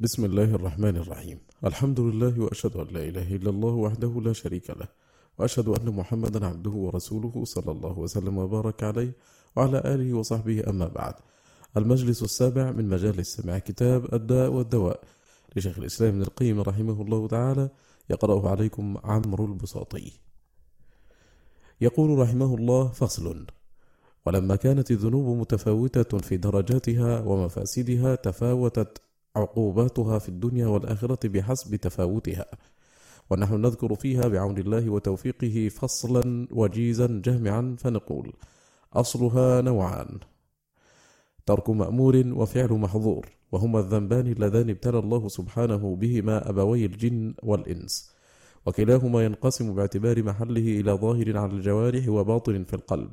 بسم الله الرحمن الرحيم الحمد لله وأشهد أن لا إله إلا الله وحده لا شريك له وأشهد أن محمدا عبده ورسوله صلى الله وسلم وبارك عليه وعلى آله وصحبه أما بعد المجلس السابع من مجالس سماع كتاب الداء والدواء لشيخ الإسلام ابن القيم رحمه الله تعالى يقرأه عليكم عمرو البساطي يقول رحمه الله فصل ولما كانت الذنوب متفاوتة في درجاتها ومفاسدها تفاوتت عقوباتها في الدنيا والآخرة بحسب تفاوتها. ونحن نذكر فيها بعون الله وتوفيقه فصلا وجيزا جامعا فنقول أصلها نوعان ترك مأمور وفعل محظور وهما الذنبان اللذان ابتلى الله سبحانه بهما أبوي الجن والإنس وكلاهما ينقسم باعتبار محله إلى ظاهر على الجوارح وباطن في القلب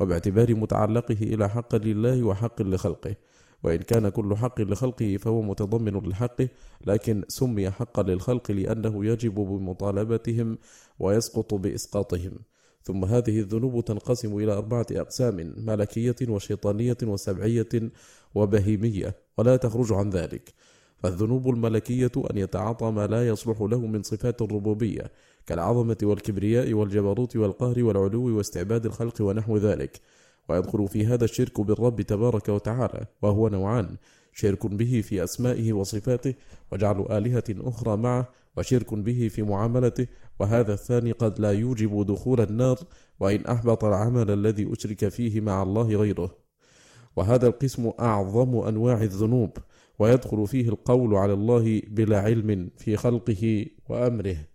وباعتبار متعلقه إلى حق لله وحق لخلقه وإن كان كل حق لخلقه فهو متضمن لحقه لكن سمي حقا للخلق لأنه يجب بمطالبتهم ويسقط بإسقاطهم. ثم هذه الذنوب تنقسم إلى أربعة أقسام ملكية وشيطانية وسبعية وبهيمية ولا تخرج عن ذلك. فالذنوب الملكية أن يتعاطى ما لا يصلح له من صفات الربوبية كالعظمة والكبرياء والجبروت والقهر والعلو واستعباد الخلق ونحو ذلك. ويدخل في هذا الشرك بالرب تبارك وتعالى وهو نوعان شرك به في أسمائه وصفاته وجعل آلهة أخرى معه وشرك به في معاملته وهذا الثاني قد لا يوجب دخول النار وإن أحبط العمل الذي أشرك فيه مع الله غيره. وهذا القسم أعظم أنواع الذنوب ويدخل فيه القول على الله بلا علم في خلقه وأمره.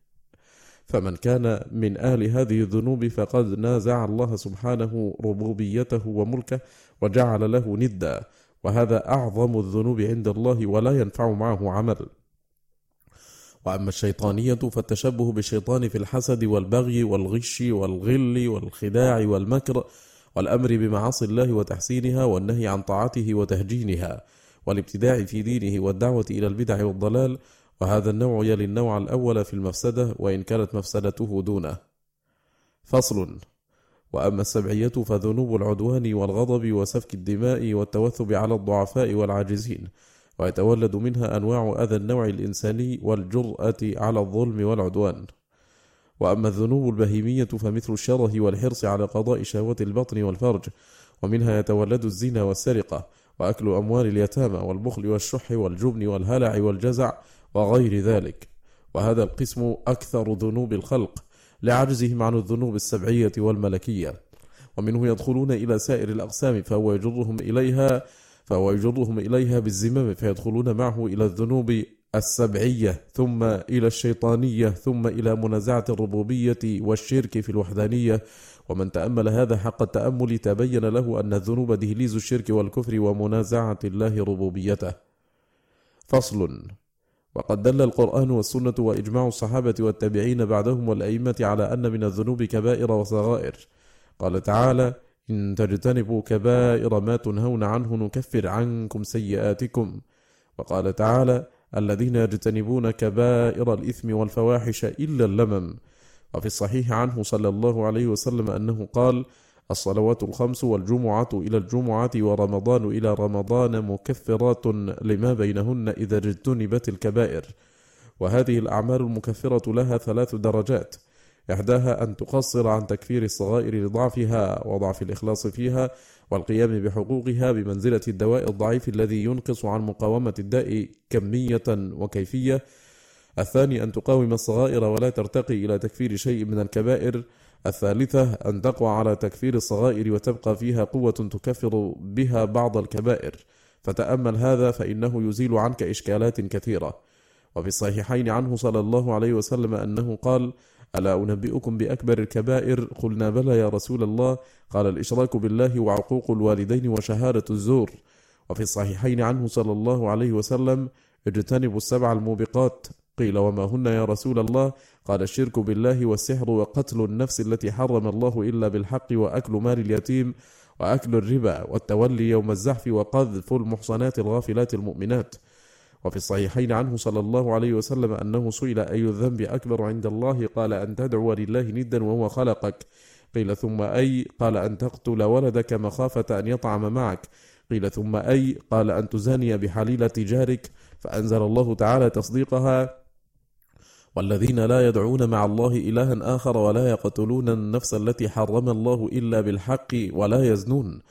فمن كان من أهل هذه الذنوب فقد نازع الله سبحانه ربوبيته وملكه وجعل له ندا. وهذا أعظم الذنوب عند الله ولا ينفع معه عمل. وأما الشيطانية فالتشبه بالشيطان في الحسد والبغي والغش والغل والخداع والمكر والأمر بمعاصي الله وتحسينها والنهي عن طاعته وتهجينها والابتداع في دينه والدعوة إلى البدع والضلال وهذا النوع يلي النوع الأول في المفسدة وإن كانت مفسدته دونه. فصل وأما السبعية فذنوب العدوان والغضب وسفك الدماء والتوثب على الضعفاء والعاجزين ويتولد منها أنواع أذى النوع الإنساني والجرأة على الظلم والعدوان. وأما الذنوب البهيمية فمثل الشره والحرص على قضاء شهوة البطن والفرج ومنها يتولد الزنا والسرقة وأكل أموال اليتامى والبخل والشح والجبن والهلع والجزع وغير ذلك. وهذا القسم أكثر ذنوب الخلق لعجزهم عن الذنوب السبعية والملكية. ومنه يدخلون إلى سائر الأقسام فهو يجرهم إليها فهو يجرهم إليها بالزمام فيدخلون معه إلى الذنوب السبعية ثم إلى الشيطانية ثم إلى منازعة الربوبية والشرك في الوحدانية. ومن تأمل هذا حق التأمل تبين له أن الذنوب دهليز الشرك والكفر ومنازعة الله ربوبيته. فصل. وقد دل القرآن والسنة وإجماع الصحابة والتابعين بعدهم والأئمة على أن من الذنوب كبائر وصغائر. قال تعالى إن تجتنبوا كبائر ما تنهون عنه نكفر عنكم سيئاتكم. وقال تعالى الذين يجتنبون كبائر الإثم والفواحش إلا اللمم. وفي الصحيح عنه صلى الله عليه وسلم أنه قال الصلوات الخمس والجمعة إلى الجمعة ورمضان إلى رمضان مكفرات لما بينهن إذا اجتنبت الكبائر. وهذه الأعمال المكفرة لها ثلاث درجات. إحداها أن تقصر عن تكفير الصغائر لضعفها وضعف الإخلاص فيها والقيام بحقوقها بمنزلة الدواء الضعيف الذي ينقص عن مقاومة الداء كمية وكيفية. الثاني أن تقاوم الصغائر ولا ترتقي إلى تكفير شيء من الكبائر. الثالثة أن تقوى على تكفير الصغائر وتبقى فيها قوة تكفر بها بعض الكبائر. فتأمل هذا فإنه يزيل عنك إشكالات كثيرة. وفي الصحيحين عنه صلى الله عليه وسلم أنه قال ألا أنبئكم بأكبر الكبائر؟ قلنا بلى يا رسول الله. قال الإشراك بالله وعقوق الوالدين وشهادة الزور. وفي الصحيحين عنه صلى الله عليه وسلم اجتنبوا السبع الموبقات. قيل وما هن يا رسول الله؟ قال الشرك بالله والسحر وقتل النفس التي حرم الله إلا بالحق وأكل مال اليتيم وأكل الربا والتولي يوم الزحف وقذف المحصنات الغافلات المؤمنات. وفي الصحيحين عنه صلى الله عليه وسلم أنه سئل أي الذنب أكبر عند الله؟ قال أن تدعو لله ندا وهو خلقك. قيل ثم أي؟ قال أن تقتل ولدك مخافة أن يطعم معك. قيل ثم أي؟ قال أن تزاني بحليلة جارك. فأنزل الله تعالى تصديقها. والذين لا يدعون مع الله إلها آخر ولا يقتلون النفس التي حرم الله إلا بالحق ولا يزنون.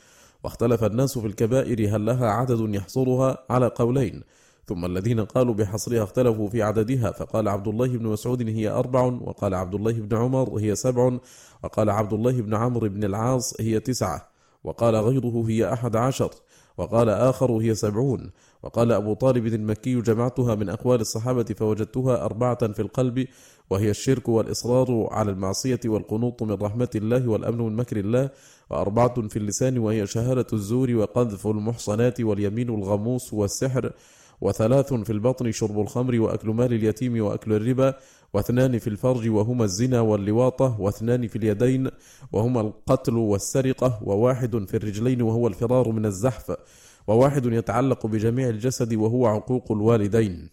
واختلف الناس في الكبائر هل لها عدد يحصرها على قولين. ثم الذين قالوا بحصرها اختلفوا في عددها فقال عبد الله بن مسعود هي أربع وقال عبد الله بن عمر هي سبع وقال عبد الله بن عمرو بن العاص هي تسعة وقال غيره هي أحد عشر وقال آخر هي سبعون. وقال أبو طالب المكي جمعتها من أقوال الصحابة فوجدتها أربعة في القلب وهي الشرك والإصرار على المعصية والقنوط من رحمة الله والأمن من مكر الله وأربعة في اللسان وهي شهادة الزور وقذف المحصنات واليمين الغموس والسحر وثلاث في البطن شرب الخمر وأكل مال اليتيم وأكل الربا واثنان في الفرج وهما الزنا واللواطة واثنان في اليدين وهما القتل والسرقة وواحد في الرجلين وهو الفرار من الزحف. وواحد يتعلق بجميع الجسد وهو عقوق الوالدين.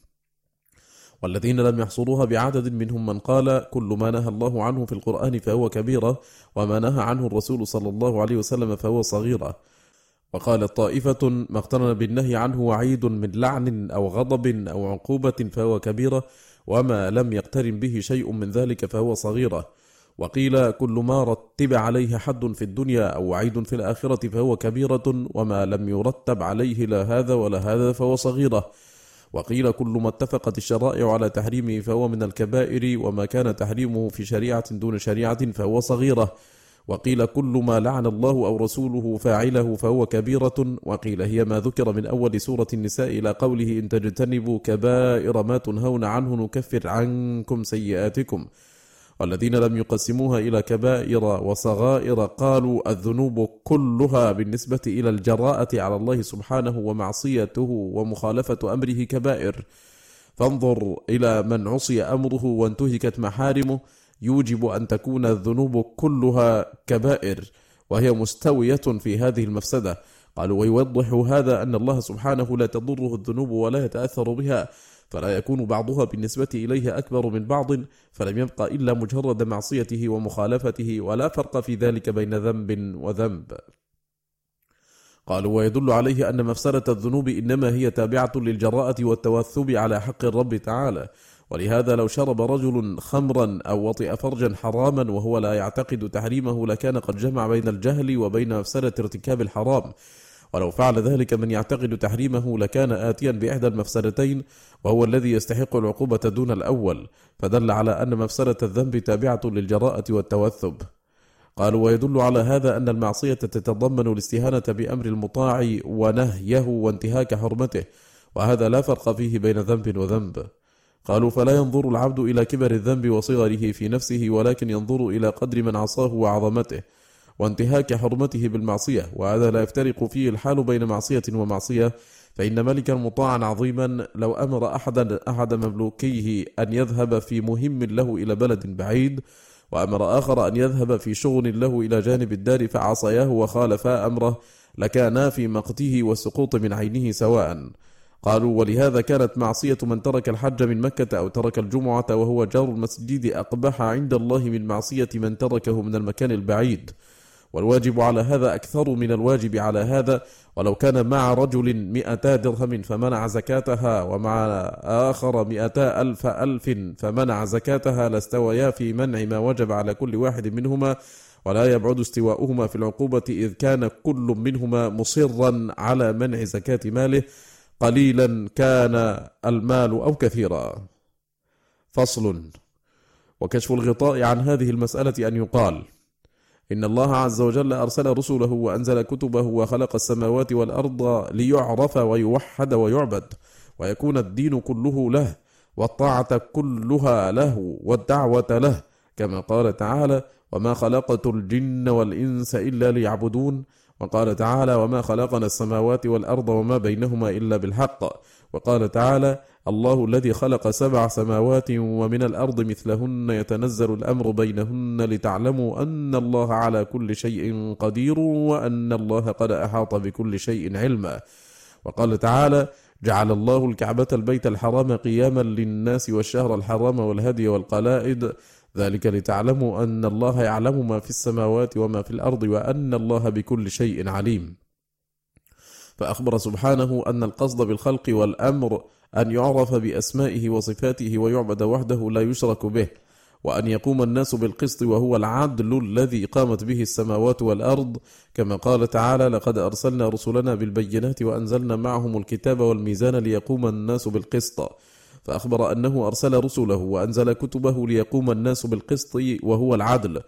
والذين لم يحصروها بعدد منهم من قال كل ما نهى الله عنه في القرآن فهو كبيرة وما نهى عنه الرسول صلى الله عليه وسلم فهو صغيرة. وقالت طائفة ما اقترن بالنهي عنه وعيد من لعن أو غضب أو عقوبة فهو كبيرة وما لم يقترن به شيء من ذلك فهو صغيرة. وقيل كل ما رتب عليه حد في الدنيا أو وعيد في الآخرة فهو كبيرة وما لم يرتب عليه لا هذا ولا هذا فهو صغيرة. وقيل كل ما اتفقت الشرائع على تحريمه فهو من الكبائر وما كان تحريمه في شريعة دون شريعة فهو صغيرة. وقيل كل ما لعن الله أو رسوله فاعله فهو كبيرة. وقيل هي ما ذكر من أول سورة النساء إلى قوله إن تجتنبوا كبائر ما تنهون عنه نكفر عنكم سيئاتكم. والذين لم يقسموها إلى كبائر وصغائر قالوا الذنوب كلها بالنسبة إلى الجراءة على الله سبحانه ومعصيته ومخالفة أمره كبائر. فانظر إلى من عصي أمره وانتهكت محارمه. يوجب أن تكون الذنوب كلها كبائر وهي مستوية في هذه المفسدة. قالوا ويوضح هذا أن الله سبحانه لا تضره الذنوب ولا يتأثر بها. فلا يكون بعضها بالنسبة إليه أكبر من بعض فلم يبقى إلا مجرد معصيته ومخالفته ولا فرق في ذلك بين ذنب وذنب. قالوا ويدل عليه أن مفسرة الذنوب إنما هي تابعة للجراءة والتوثب على حق الرب تعالى. ولهذا لو شرب رجل خمرا أو وطئ فرجا حراما وهو لا يعتقد تحريمه لكان قد جمع بين الجهل وبين مفسدة ارتكاب الحرام. ولو فعل ذلك من يعتقد تحريمه لكان آتيا بإحدى المفسدتين وهو الذي يستحق العقوبة دون الأول فدل على أن مفسدة الذنب تابعة للجراءة والتوثب. قالوا ويدل على هذا أن المعصية تتضمن الاستهانة بأمر المطاع ونهيه وانتهاك حرمته وهذا لا فرق فيه بين ذنب وذنب. قالوا فلا ينظر العبد إلى كبر الذنب وصغره في نفسه ولكن ينظر إلى قدر من عصاه وعظمته وانتهاك حرمته بالمعصية وهذا لا يفترق فيه الحال بين معصية ومعصية فإن ملكا مطاعا عظيما لو أمر أحدا أحد مملوكيه أن يذهب في مهم له إلى بلد بعيد وأمر آخر أن يذهب في شغل له إلى جانب الدار فعصياه وخالفا أمره لكانا في مقته والسقوط من عينه سواء. قالوا ولهذا كانت معصية من ترك الحج من مكة أو ترك الجمعة وهو جار المسجد أقبح عند الله من معصية من تركه من المكان البعيد. والواجب على هذا أكثر من الواجب على هذا. ولو كان مع رجل مئتا درهم فمنع زكاتها ومع آخر مئتا ألف ألف فمنع زكاتها. لاستويا في منع ما وجب على كل واحد منهما. ولا يبعد استواؤهما في العقوبة إذ كان كل منهما مصرا على منع زكاة ماله. قليلا كان المال أو كثيرا. فصل. وكشف الغطاء عن هذه المسألة أن يقال إن الله عز وجل أرسل رسله وأنزل كتبه وخلق السماوات والأرض ليعرف ويوحد ويعبد ويكون الدين كله له والطاعة كلها له والدعوة له كما قال تعالى وما خلقت الجن والإنس إلا ليعبدون وقال تعالى وما خلقنا السماوات والأرض وما بينهما إلا بالحق وقال تعالى الله الذي خلق سبع سماوات ومن الأرض مثلهن يتنزل الأمر بينهن لتعلموا أن الله على كل شيء قدير وأن الله قد أحاط بكل شيء علما. وقال تعالى جعل الله الكعبة البيت الحرام قياما للناس والشهر الحرام والهدي والقلائد. ذلك لتعلموا أن الله يعلم ما في السماوات وما في الأرض وأن الله بكل شيء عليم. فأخبر سبحانه أن القصد بالخلق والأمر أن يعرف بأسمائه وصفاته ويعبد وحده لا يشرك به وأن يقوم الناس بالقسط وهو العدل الذي قامت به السماوات والأرض. كما قال تعالى لقد أرسلنا رسلنا بالبينات وأنزلنا معهم الكتاب والميزان ليقوم الناس بالقسط. فأخبر أنه أرسل رسله وأنزل كتبه ليقوم الناس بالقسط وهو العدل.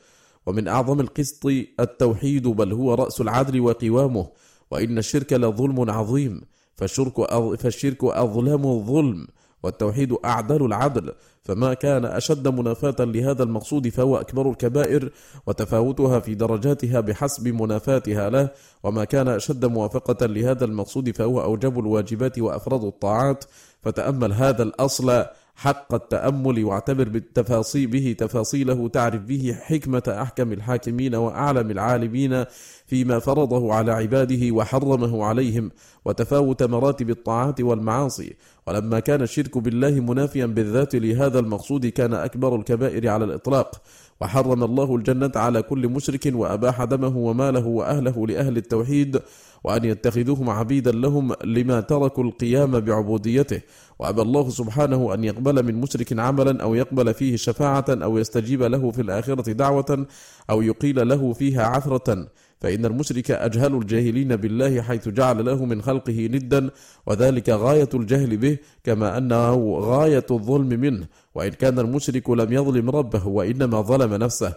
ومن أعظم القسط التوحيد بل هو رأس العدل وقوامه. وإن الشرك لظلم عظيم. فالشرك, فالشرك أظلم الظلم والتوحيد أعدل العدل. فما كان أشد منافاة لهذا المقصود فهو أكبر الكبائر وتفاوتها في درجاتها بحسب منافاتها له. وما كان أشد موافقة لهذا المقصود فهو أوجب الواجبات وأفراد الطاعات. فتأمل هذا الأصل حق التأمل واعتبر بالتفاصيل به تفاصيله تعرف به حكمة أحكم الحاكمين وأعلم العالمين فيما فرضه على عباده وحرمه عليهم وتفاوت مراتب الطاعات والمعاصي. ولما كان الشرك بالله منافيا بالذات لهذا المقصود كان أكبر الكبائر على الإطلاق. وحرم الله الجنة على كل مشرك وأباح دمه وماله وأهله لأهل التوحيد وأن يتخذوهم عبيدا لهم لما تركوا القيام بعبوديته. وأبى الله سبحانه أن يقبل من مشرك عملا أو يقبل فيه شفاعة أو يستجيب له في الآخرة دعوة أو يقيل له فيها عثرة. فإن المشرك أجهل الجاهلين بالله حيث جعل له من خلقه ندا وذلك غاية الجهل به كما أنه غاية الظلم منه. وإن كان المشرك لم يظلم ربه وإنما ظلم نفسه.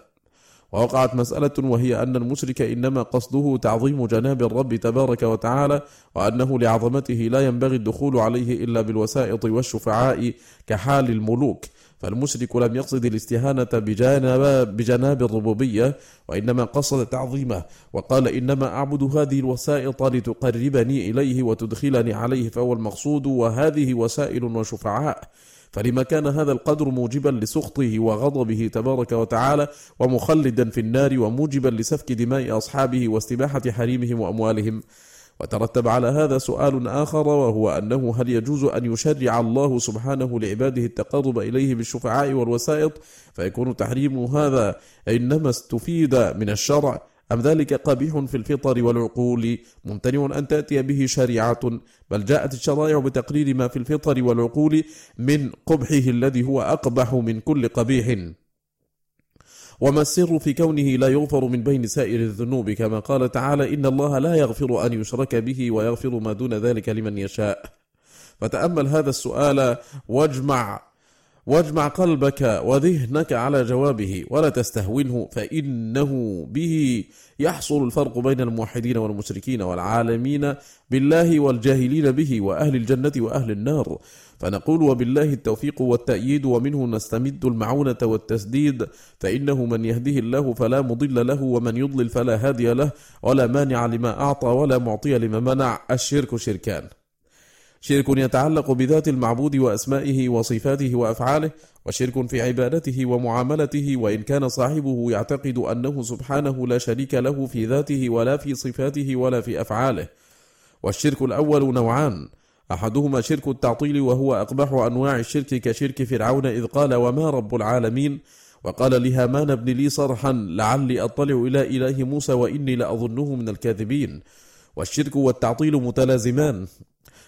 ووقعت مسألة وهي أن المشرك إنما قصده تعظيم جناب الرب تبارك وتعالى وأنه لعظمته لا ينبغي الدخول عليه إلا بالوسائط والشفعاء كحال الملوك. فالمشرك لم يقصد الاستهانة بجانب, بجناب الربوبية وإنما قصد تعظيمه وقال إنما أعبد هذه الوسائط لتقربني إليه وتدخلني عليه فهو المقصود وهذه وسائل وشفعاء. فلما كان هذا القدر موجبا لسخطه وغضبه تبارك وتعالى ومخلدا في النار وموجبا لسفك دماء أصحابه واستباحة حريمهم وأموالهم. وترتب على هذا سؤال آخر وهو أنه هل يجوز أن يشرع الله سبحانه لعباده التقرب إليه بالشفعاء والوسائط؟ فيكون تحريم هذا إنما استفيد من الشرع. أم ذلك قبيح في الفطر والعقول؟ ممتنع أن تأتي به شريعة. بل جاءت الشرائع بتقرير ما في الفطر والعقول من قبحه الذي هو أقبح من كل قبيح. وما السر في كونه لا يغفر من بين سائر الذنوب كما قال تعالى إن الله لا يغفر أن يشرك به ويغفر ما دون ذلك لمن يشاء. فتأمل هذا السؤال واجمع واجمع قلبك وذهنك على جوابه ولا تستهونه فإنه به يحصل الفرق بين الموحدين والمشركين والعالمين بالله والجاهلين به وأهل الجنة وأهل النار. فنقول وبالله التوفيق والتأييد ومنه نستمد المعونة والتسديد فإنه من يهده الله فلا مضل له ومن يضلل فلا هادي له ولا مانع لما أعطى ولا معطي لما منع. الشرك شركان. شرك يتعلق بذات المعبود وأسمائه وصفاته وأفعاله وشرك في عبادته ومعاملته وإن كان صاحبه يعتقد أنه سبحانه لا شريك له في ذاته ولا في صفاته ولا في أفعاله. والشرك الأول نوعان. أحدهما شرك التعطيل وهو أقبح أنواع الشرك كشرك فرعون إذ قال وما رب العالمين؟ وقال لهامان ابن لي صرحا لعلي أطلع إلى إله موسى وإني لأظنه من الكاذبين. والشرك والتعطيل متلازمان.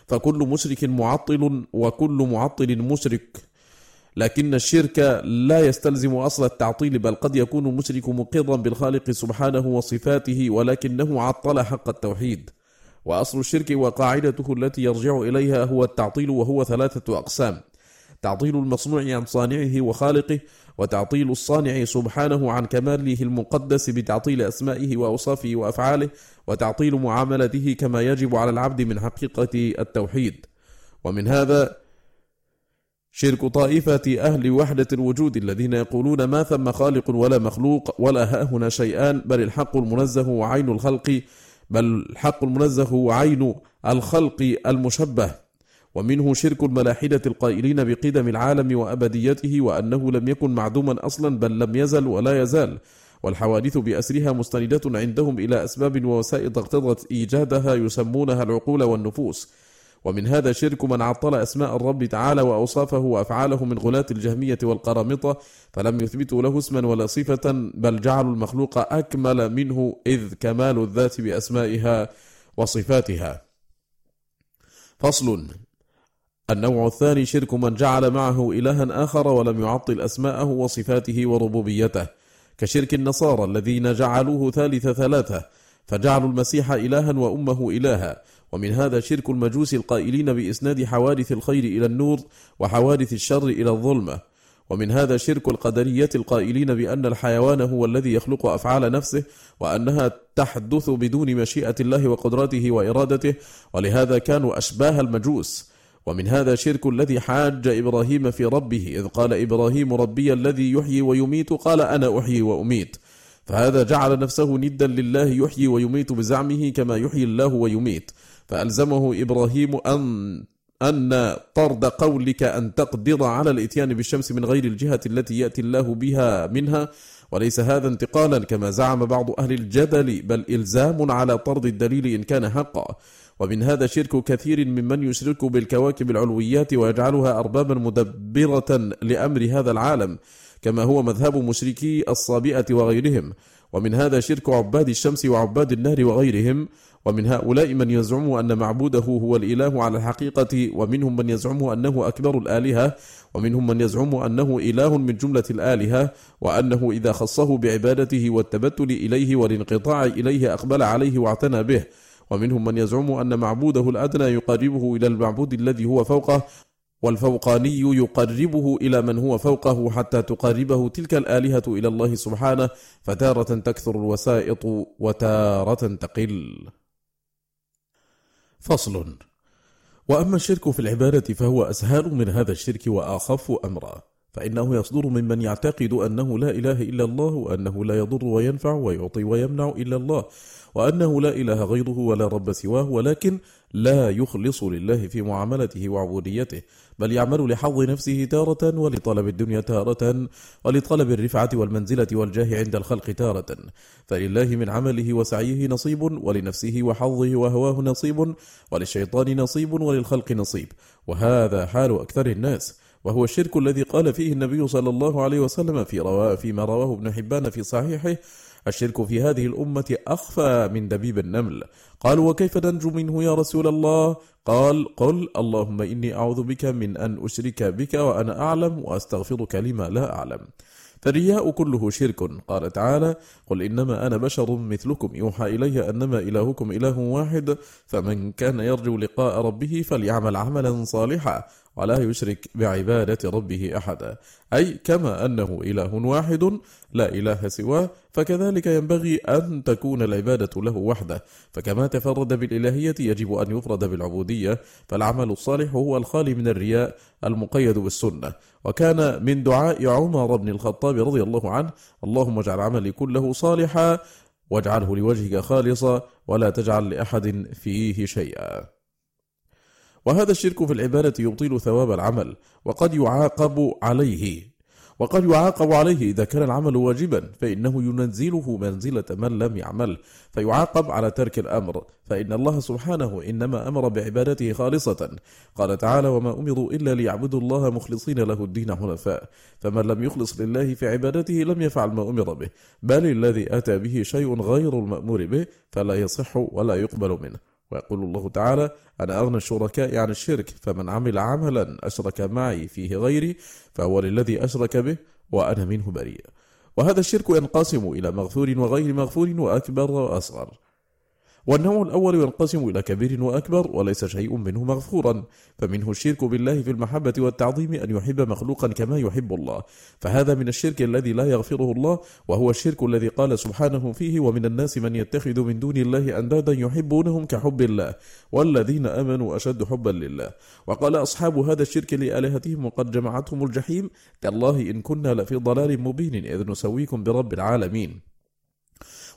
فكل مشرك معطل وكل معطل مشرك. لكن الشرك لا يستلزم أصل التعطيل بل قد يكون المشرك مقرا بالخالق سبحانه وصفاته ولكنه عطل حق التوحيد. وأصل الشرك وقاعدته التي يرجع إليها هو التعطيل وهو ثلاثة أقسام. تعطيل المصنوع عن صانعه وخالقه وتعطيل الصانع سبحانه عن كماله المقدس بتعطيل أسمائه وأوصافه وأفعاله وتعطيل معاملته كما يجب على العبد من حقيقة التوحيد. ومن هذا شرك طائفة أهل وحدة الوجود الذين يقولون ما ثم خالق ولا مخلوق ولا ها هنا شيئان بل الحق المنزه وعين الخلق بل الحق المنزه هو عين الخلق المشبه. ومنه شرك الملاحدة القائلين بقدم العالم وأبديته وأنه لم يكن معدوما أصلا بل لم يزل ولا يزال. والحوادث بأسرها مستندة عندهم إلى أسباب ووسائط اقتضت إيجادها يسمونها العقول والنفوس. ومن هذا شرك من عطل أسماء الرب تعالى وأوصافه وأفعاله من غلاة الجهمية والقرامطة فلم يثبتوا له اسما ولا صفة بل جعلوا المخلوق أكمل منه إذ كمال الذات بأسمائها وصفاتها. فصل النوع الثاني شرك من جعل معه إلها آخر ولم يعطل أسماءه وصفاته وربوبيته كشرك النصارى الذين جعلوه ثالث ثلاثة فجعلوا المسيح إلها وأمه إلها. ومن هذا شرك المجوس القائلين بإسناد حوادث الخير إلى النور وحوادث الشر إلى الظلمة. ومن هذا شرك القدرية القائلين بأن الحيوان هو الذي يخلق أفعال نفسه وأنها تحدث بدون مشيئة الله وقدرته وإرادته ولهذا كانوا أشباه المجوس. ومن هذا شرك الذي حاج إبراهيم في ربه إذ قال إبراهيم ربي الذي يحيي ويميت قال أنا أحيي وأميت. فهذا جعل نفسه ندا لله يحيي ويميت بزعمه كما يحيي الله ويميت. فألزمه إبراهيم أن أن طرد قولك أن تقدر على الإتيان بالشمس من غير الجهة التي يأتي الله بها منها. وليس هذا انتقالا كما زعم بعض أهل الجدل بل إلزام على طرد الدليل إن كان حقا. ومن هذا شرك كثير ممن يشرك بالكواكب العلويات ويجعلها أربابا مدبرة لأمر هذا العالم. كما هو مذهب مشركي الصابئة وغيرهم. ومن هذا شرك عباد الشمس وعباد النهر وغيرهم. ومن هؤلاء من يزعم أن معبوده هو الإله على الحقيقة ومنهم من يزعم أنه أكبر الآلهة ومنهم من يزعم أنه إله من جملة الآلهة وأنه إذا خصه بعبادته والتبتل إليه والانقطاع إليه أقبل عليه واعتنى به. ومنهم من يزعم أن معبوده الأدنى يقربه إلى المعبود الذي هو فوقه والفوقاني يقربه إلى من هو فوقه حتى تقربه تلك الآلهة إلى الله سبحانه فتارة تكثر الوسائط وتارة تقل. فصل. وأما الشرك في العبادة فهو أسهل من هذا الشرك وأخف أمرا فإنه يصدر ممن يعتقد أنه لا إله إلا الله وأنه لا يضر وينفع ويعطي ويمنع إلا الله وأنه لا إله غيره ولا رب سواه ولكن لا يخلص لله في معاملته وعبوديته بل يعمل لحظ نفسه تارة ولطلب الدنيا تارة ولطلب الرفعة والمنزلة والجاه عند الخلق تارة. فلله من عمله وسعيه نصيب ولنفسه وحظه وهواه نصيب وللشيطان نصيب وللخلق نصيب. وهذا حال أكثر الناس. وهو الشرك الذي قال فيه النبي صلى الله عليه وسلم في روا فيما رواه ابن حبان في صحيحه الشرك في هذه الأمة أخفى من دبيب النمل. قالوا وكيف ننجو منه يا رسول الله؟ قال قل اللهم إني أعوذ بك من أن أشرك بك وأنا أعلم وأستغفرك لما لا أعلم. فالرياء كله شرك. قال تعالى قل إنما أنا بشر مثلكم. يوحى إلي أنما إلهكم إله واحد فمن كان يرجو لقاء ربه فليعمل عملا صالحا. ولا يشرك بعبادة ربه أحدا. أي كما أنه إله واحد لا إله سواه فكذلك ينبغي أن تكون العبادة له وحده. فكما تفرد بالإلهية يجب أن يفرد بالعبودية فالعمل الصالح هو الخالي من الرياء المقيد بالسنة. وكان من دعاء عمر بن الخطاب رضي الله عنه اللهم اجعل عملي كله صالحا واجعله لوجهك خالصا ولا تجعل لأحد فيه شيئا. وهذا الشرك في العبادة يبطل ثواب العمل وقد يعاقب عليه وقد يعاقب عليه إذا كان العمل واجبا فإنه ينزله منزلة من لم يعمل فيعاقب على ترك الأمر فإن الله سبحانه إنما أمر بعبادته خالصة. قال تعالى وما أمروا إلا ليعبدوا الله مخلصين له الدين حنفاء فمن لم يخلص لله في عبادته لم يفعل ما أمر به بل الذي أتى به شيء غير المأمور به فلا يصح ولا يقبل منه. ويقول الله تعالى أنا أغنى الشركاء عن الشرك فمن عمل عملا أشرك معي فيه غيري فهو للذي أشرك به وأنا منه بريء. وهذا الشرك ينقسم إلى مغفور وغير مغفور وأكبر وأصغر. والنوع الأول ينقسم إلى كبير وأكبر وليس شيء منه مغفورا. فمنه الشرك بالله في المحبة والتعظيم أن يحب مخلوقا كما يحب الله. فهذا من الشرك الذي لا يغفره الله وهو الشرك الذي قال سبحانه فيه ومن الناس من يتخذ من دون الله أندادا يحبونهم كحب الله والذين آمنوا أشد حبا لله. وقال أصحاب هذا الشرك لآلهتهم وقد جمعتهم الجحيم تالله إن كنا لفي ضلال مبين إذ نسويكم برب العالمين.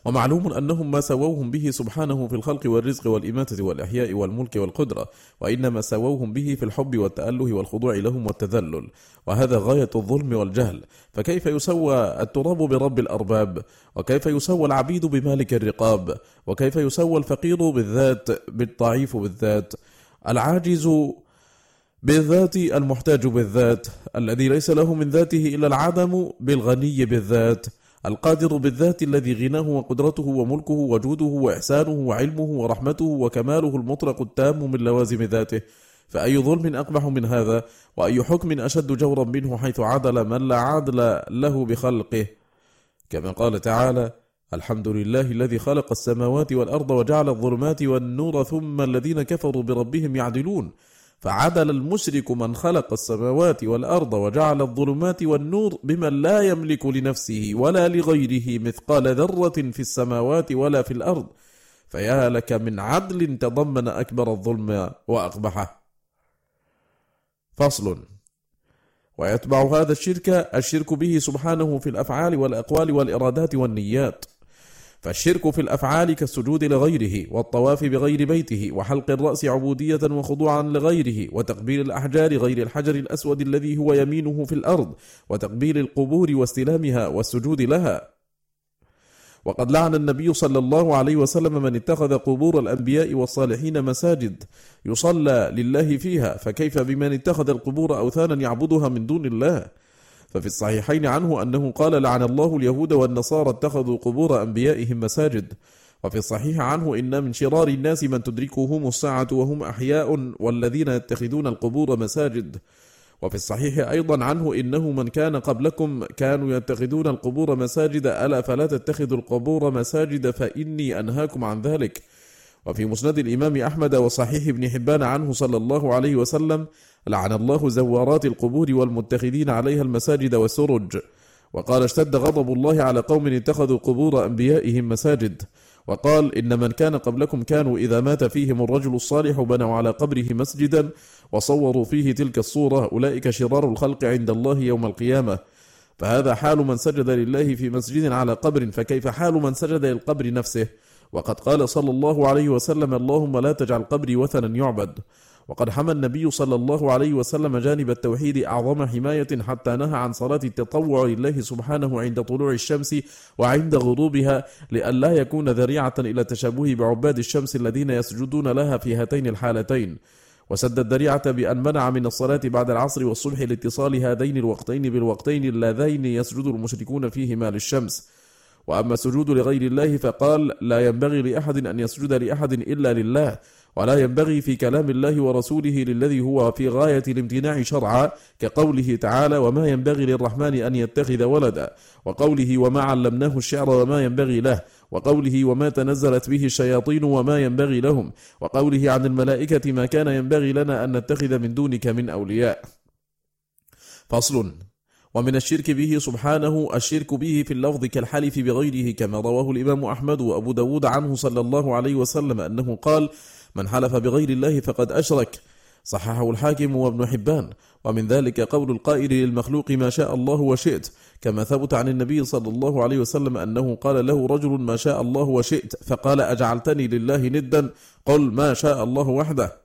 ومعلوم أنهم ما سووهم به سبحانه في الخلق والرزق والإماتة والإحياء والملك والقدرة وإنما سووهم به في الحب والتأله والخضوع لهم والتذلل. وهذا غاية الظلم والجهل. فكيف يسوى التراب برب الأرباب؟ وكيف يسوى العبيد بمالك الرقاب؟ وكيف يسوى الفقير بالذات بالضعيف بالذات؟ العاجز بالذات المحتاج بالذات. الذي ليس له من ذاته إلا العدم بالغني بالذات. القادر بالذات الذي غناه وقدرته وملكه وجوده وإحسانه وعلمه ورحمته وكماله المطلق التام من لوازم ذاته. فأي ظلم أقبح من هذا وأي حكم أشد جورا منه حيث عدل من لا عدل له بخلقه. كما قال تعالى الحمد لله الذي خلق السماوات والأرض وجعل الظلمات والنور ثم الذين كفروا بربهم يعدلون. فعدل المشرك من خلق السماوات والأرض وجعل الظلمات والنور بمن لا يملك لنفسه ولا لغيره مثقال ذرة في السماوات ولا في الأرض. فيا لك من عدل تضمن أكبر الظلم وأقبحه. فصل. ويتبع هذا الشرك الشرك به سبحانه في الأفعال والأقوال والإرادات والنيات. فالشرك في الأفعال كالسجود لغيره والطواف بغير بيته وحلق الرأس عبودية وخضوعا لغيره وتقبيل الأحجار غير الحجر الأسود الذي هو يمينه في الأرض وتقبيل القبور واستلامها والسجود لها. وقد لعن النبي صلى الله عليه وسلم من اتخذ قبور الأنبياء والصالحين مساجد يصلى لله فيها فكيف بمن اتخذ القبور اوثانا يعبدها من دون الله؟ ففي الصحيحين عنه أنه قال لعن الله اليهود والنصارى اتخذوا قبور أنبيائهم مساجد. وفي الصحيح عنه إن من شرار الناس من تدركهم الساعة وهم أحياء والذين يتخذون القبور مساجد. وفي الصحيح أيضا عنه إنه من كان قبلكم كانوا يتخذون القبور مساجد. ألا فلا تتخذوا القبور مساجد فإني أنهاكم عن ذلك. وفي مسند الإمام أحمد وصحيح ابن حبان عنه صلى الله عليه وسلم لعن الله زوارات القبور والمتخذين عليها المساجد والسرج. وقال اشتد غضب الله على قوم اتخذوا قبور أنبيائهم مساجد. وقال إن من كان قبلكم كانوا إذا مات فيهم الرجل الصالح بنوا على قبره مسجدا وصوروا فيه تلك الصورة. أولئك شرار الخلق عند الله يوم القيامة. فهذا حال من سجد لله في مسجد على قبر فكيف حال من سجد للقبر نفسه؟ وقد قال صلى الله عليه وسلم اللهم لا تجعل قبري وثنا يعبد. وقد حمى النبي صلى الله عليه وسلم جانب التوحيد أعظم حماية حتى نهى عن صلاة التطوع لله سبحانه عند طلوع الشمس وعند غروبها لئلا يكون ذريعة إلى التشابه بعباد الشمس الذين يسجدون لها في هاتين الحالتين. وسد الذريعة بأن منع من الصلاة بعد العصر والصبح لاتصال هذين الوقتين بالوقتين اللذين يسجد المشركون فيهما للشمس. وأما السجود لغير الله فقال لا ينبغي لأحد أن يسجد لأحد إلا لله. ولا ينبغي في كلام الله ورسوله للذي هو في غاية الامتناع شرعا كقوله تعالى وما ينبغي للرحمن أن يتخذ ولدا وقوله وما علمناه الشعر وما ينبغي له وقوله وما تنزلت به الشياطين وما ينبغي لهم وقوله عن الملائكة ما كان ينبغي لنا أن نتخذ من دونك من أولياء. فصل ومن الشرك به سبحانه الشرك به في اللفظ كالحلف بغيره كما رواه الإمام أحمد وأبو داود عنه صلى الله عليه وسلم أنه قال من حلف بغير الله فقد أشرك. صححه الحاكم وابن حبان. ومن ذلك قول القائل للمخلوق ما شاء الله وشئت. كما ثبت عن النبي صلى الله عليه وسلم أنه قال له رجل ما شاء الله وشئت. فقال أجعلتني لله ندا. قل ما شاء الله وحده.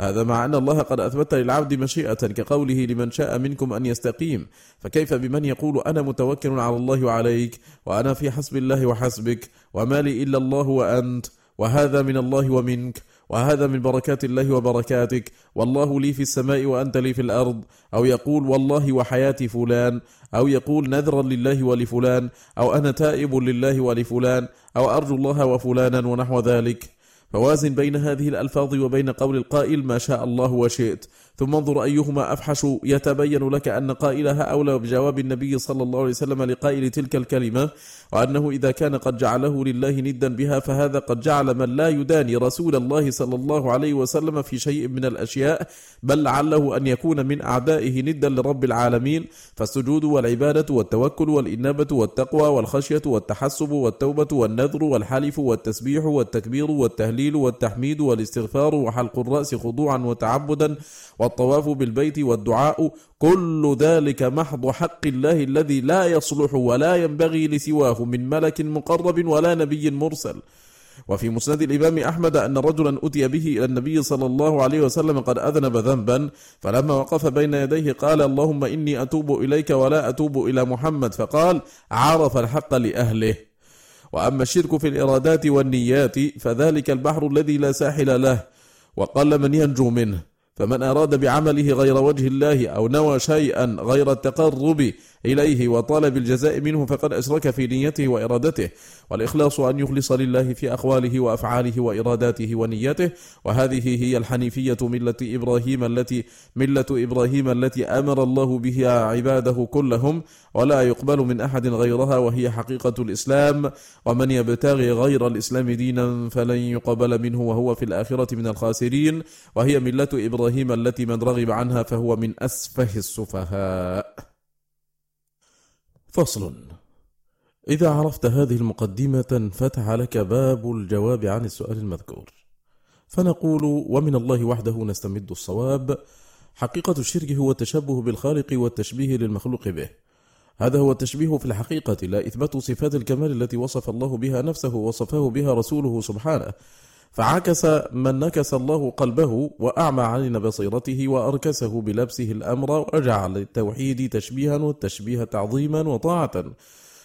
هذا مع أن الله قد أثبت للعبد مشيئة كقوله لمن شاء منكم أن يستقيم. فكيف بمن يقول أنا متوكل على الله وعليك وأنا في حسب الله وحسبك وما لي إلا الله وأنت وهذا من الله ومنك وهذا من بركات الله وبركاتك. والله لي في السماء وأنت لي في الأرض. أو يقول والله وحياتي فلان. أو يقول نذرا لله ولفلان. أو أنا تائب لله ولفلان. أو أرجو الله وفلانا ونحو ذلك. فوازن بين هذه الألفاظ وبين قول القائل ما شاء الله وشئت. ثم انظر أيهما أفحش يتبين لك أن قائلها أولى بجواب النبي صلى الله عليه وسلم لقائل تلك الكلمة وأنه إذا كان قد جعله لله ندا بها فهذا قد جعل من لا يداني رسول الله صلى الله عليه وسلم في شيء من الأشياء بل لعله أن يكون من أعدائه ندا لرب العالمين. فالسجود والعبادة والتوكل والإنابة والتقوى والخشية والتحسب والتوبة والنذر والحلف والتسبيح والتكبير والتهليل والتحميد والاستغفار وحلق الرأس خضوعا وتعبدا والطواف بالبيت والدعاء كل ذلك محض حق الله الذي لا يصلح ولا ينبغي لسواه من ملك مقرب ولا نبي مرسل. وفي مسند الإمام أحمد أن رجلا أتي به إلى النبي صلى الله عليه وسلم قد أذنب ذنبا فلما وقف بين يديه قال اللهم إني أتوب إليك ولا أتوب إلى محمد. فقال عرف الحق لأهله. وأما الشرك في الإرادات والنيات فذلك البحر الذي لا ساحل له وقل من ينجو منه. فمن أراد بعمله غير وجه الله أو نوى شيئا غير التقرب إليه وطالب الجزاء منه فقد أشرك في نيته وإرادته والإخلاص أن يخلص لله في أقواله وأفعاله وإراداته ونيته. وهذه هي الحنيفية ملة إبراهيم التي ملة إبراهيم التي أمر الله بها عباده كلهم ولا يقبل من أحد غيرها وهي حقيقة الإسلام. ومن يبتغي غير الإسلام دينا فلن يقبل منه وهو في الآخرة من الخاسرين. وهي ملة إبراهيم التي من رغب عنها فهو من أسفه السفهاء. فصل. إذا عرفت هذه المقدمة فتح لك باب الجواب عن السؤال المذكور. فنقول ومن الله وحده نستمد الصواب حقيقة الشرك هو التشبه بالخالق والتشبيه للمخلوق به. هذا هو التشبيه في الحقيقة لا إثبات صفات الكمال التي وصف الله بها نفسه ووصفه بها رسوله سبحانه. فعكس من نكس الله قلبه وأعمى عين بصيرته وأركسه بلبسه الأمر وجعل التوحيد تشبيها والتشبيه تعظيما وطاعة.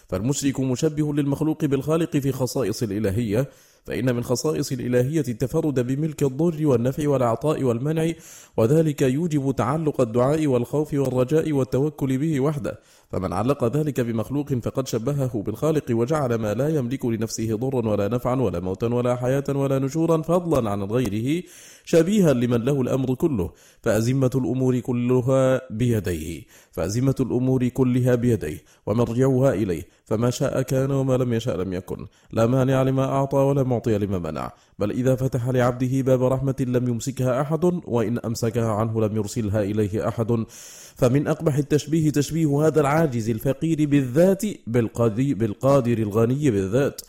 فالمشرك مشبه للمخلوق بالخالق في خصائص الإلهية فإن من خصائص الإلهية التفرد بملك الضر والنفع والعطاء والمنع وذلك يوجب تعلق الدعاء والخوف والرجاء والتوكل به وحده. فمن علق ذلك بمخلوق فقد شبهه بالخالق وجعل ما لا يملك لنفسه ضرا ولا نفعا ولا موتا ولا حياة ولا نشورا فضلا عن غيره شبيها لمن له الأمر كله فأزمة الأمور كلها بيديه. فأزمة الأمور كلها بيديه ومرجعها إليه فما شاء كان وما لم يشاء لم يكن. لا مانع لما أعطى ولا معطي لما منع. بل إذا فتح لعبده باب رحمة لم يمسكها أحد وإن أمسكها عنه لم يرسلها إليه أحد. فمن أقبح التشبيه تشبيه هذا العاجز الفقير بالذات بالقادر الغني بالذات.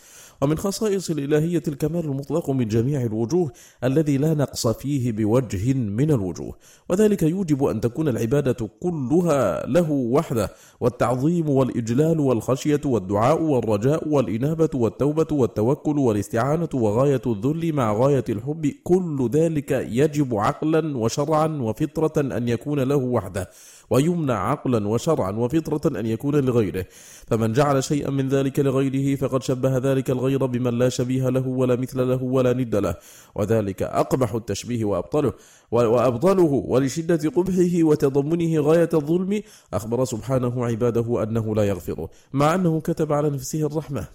ومن خصائص الإلهية الكمال المطلق من جميع الوجوه الذي لا نقص فيه بوجه من الوجوه. وذلك يوجب أن تكون العبادة كلها له وحده والتعظيم والإجلال والخشية والدعاء والرجاء والإنابة والتوبة والتوكل والاستعانة وغاية الذل مع غاية الحب. كل ذلك يجب عقلا وشرعا وفطرة أن يكون له وحده. ويمنع عقلا وشرعا وفطرة أن يكون لغيره. فمن جعل شيئا من ذلك لغيره فقد شبه ذلك الغير بمن لا شبيه له ولا مثل له ولا ند له. وذلك أقبح التشبيه وأبطله. وأبطله ولشدة قبحه وتضمنه غاية الظلم. أخبر سبحانه عباده أنه لا يغفره مع أنه كتب على نفسه الرحمة.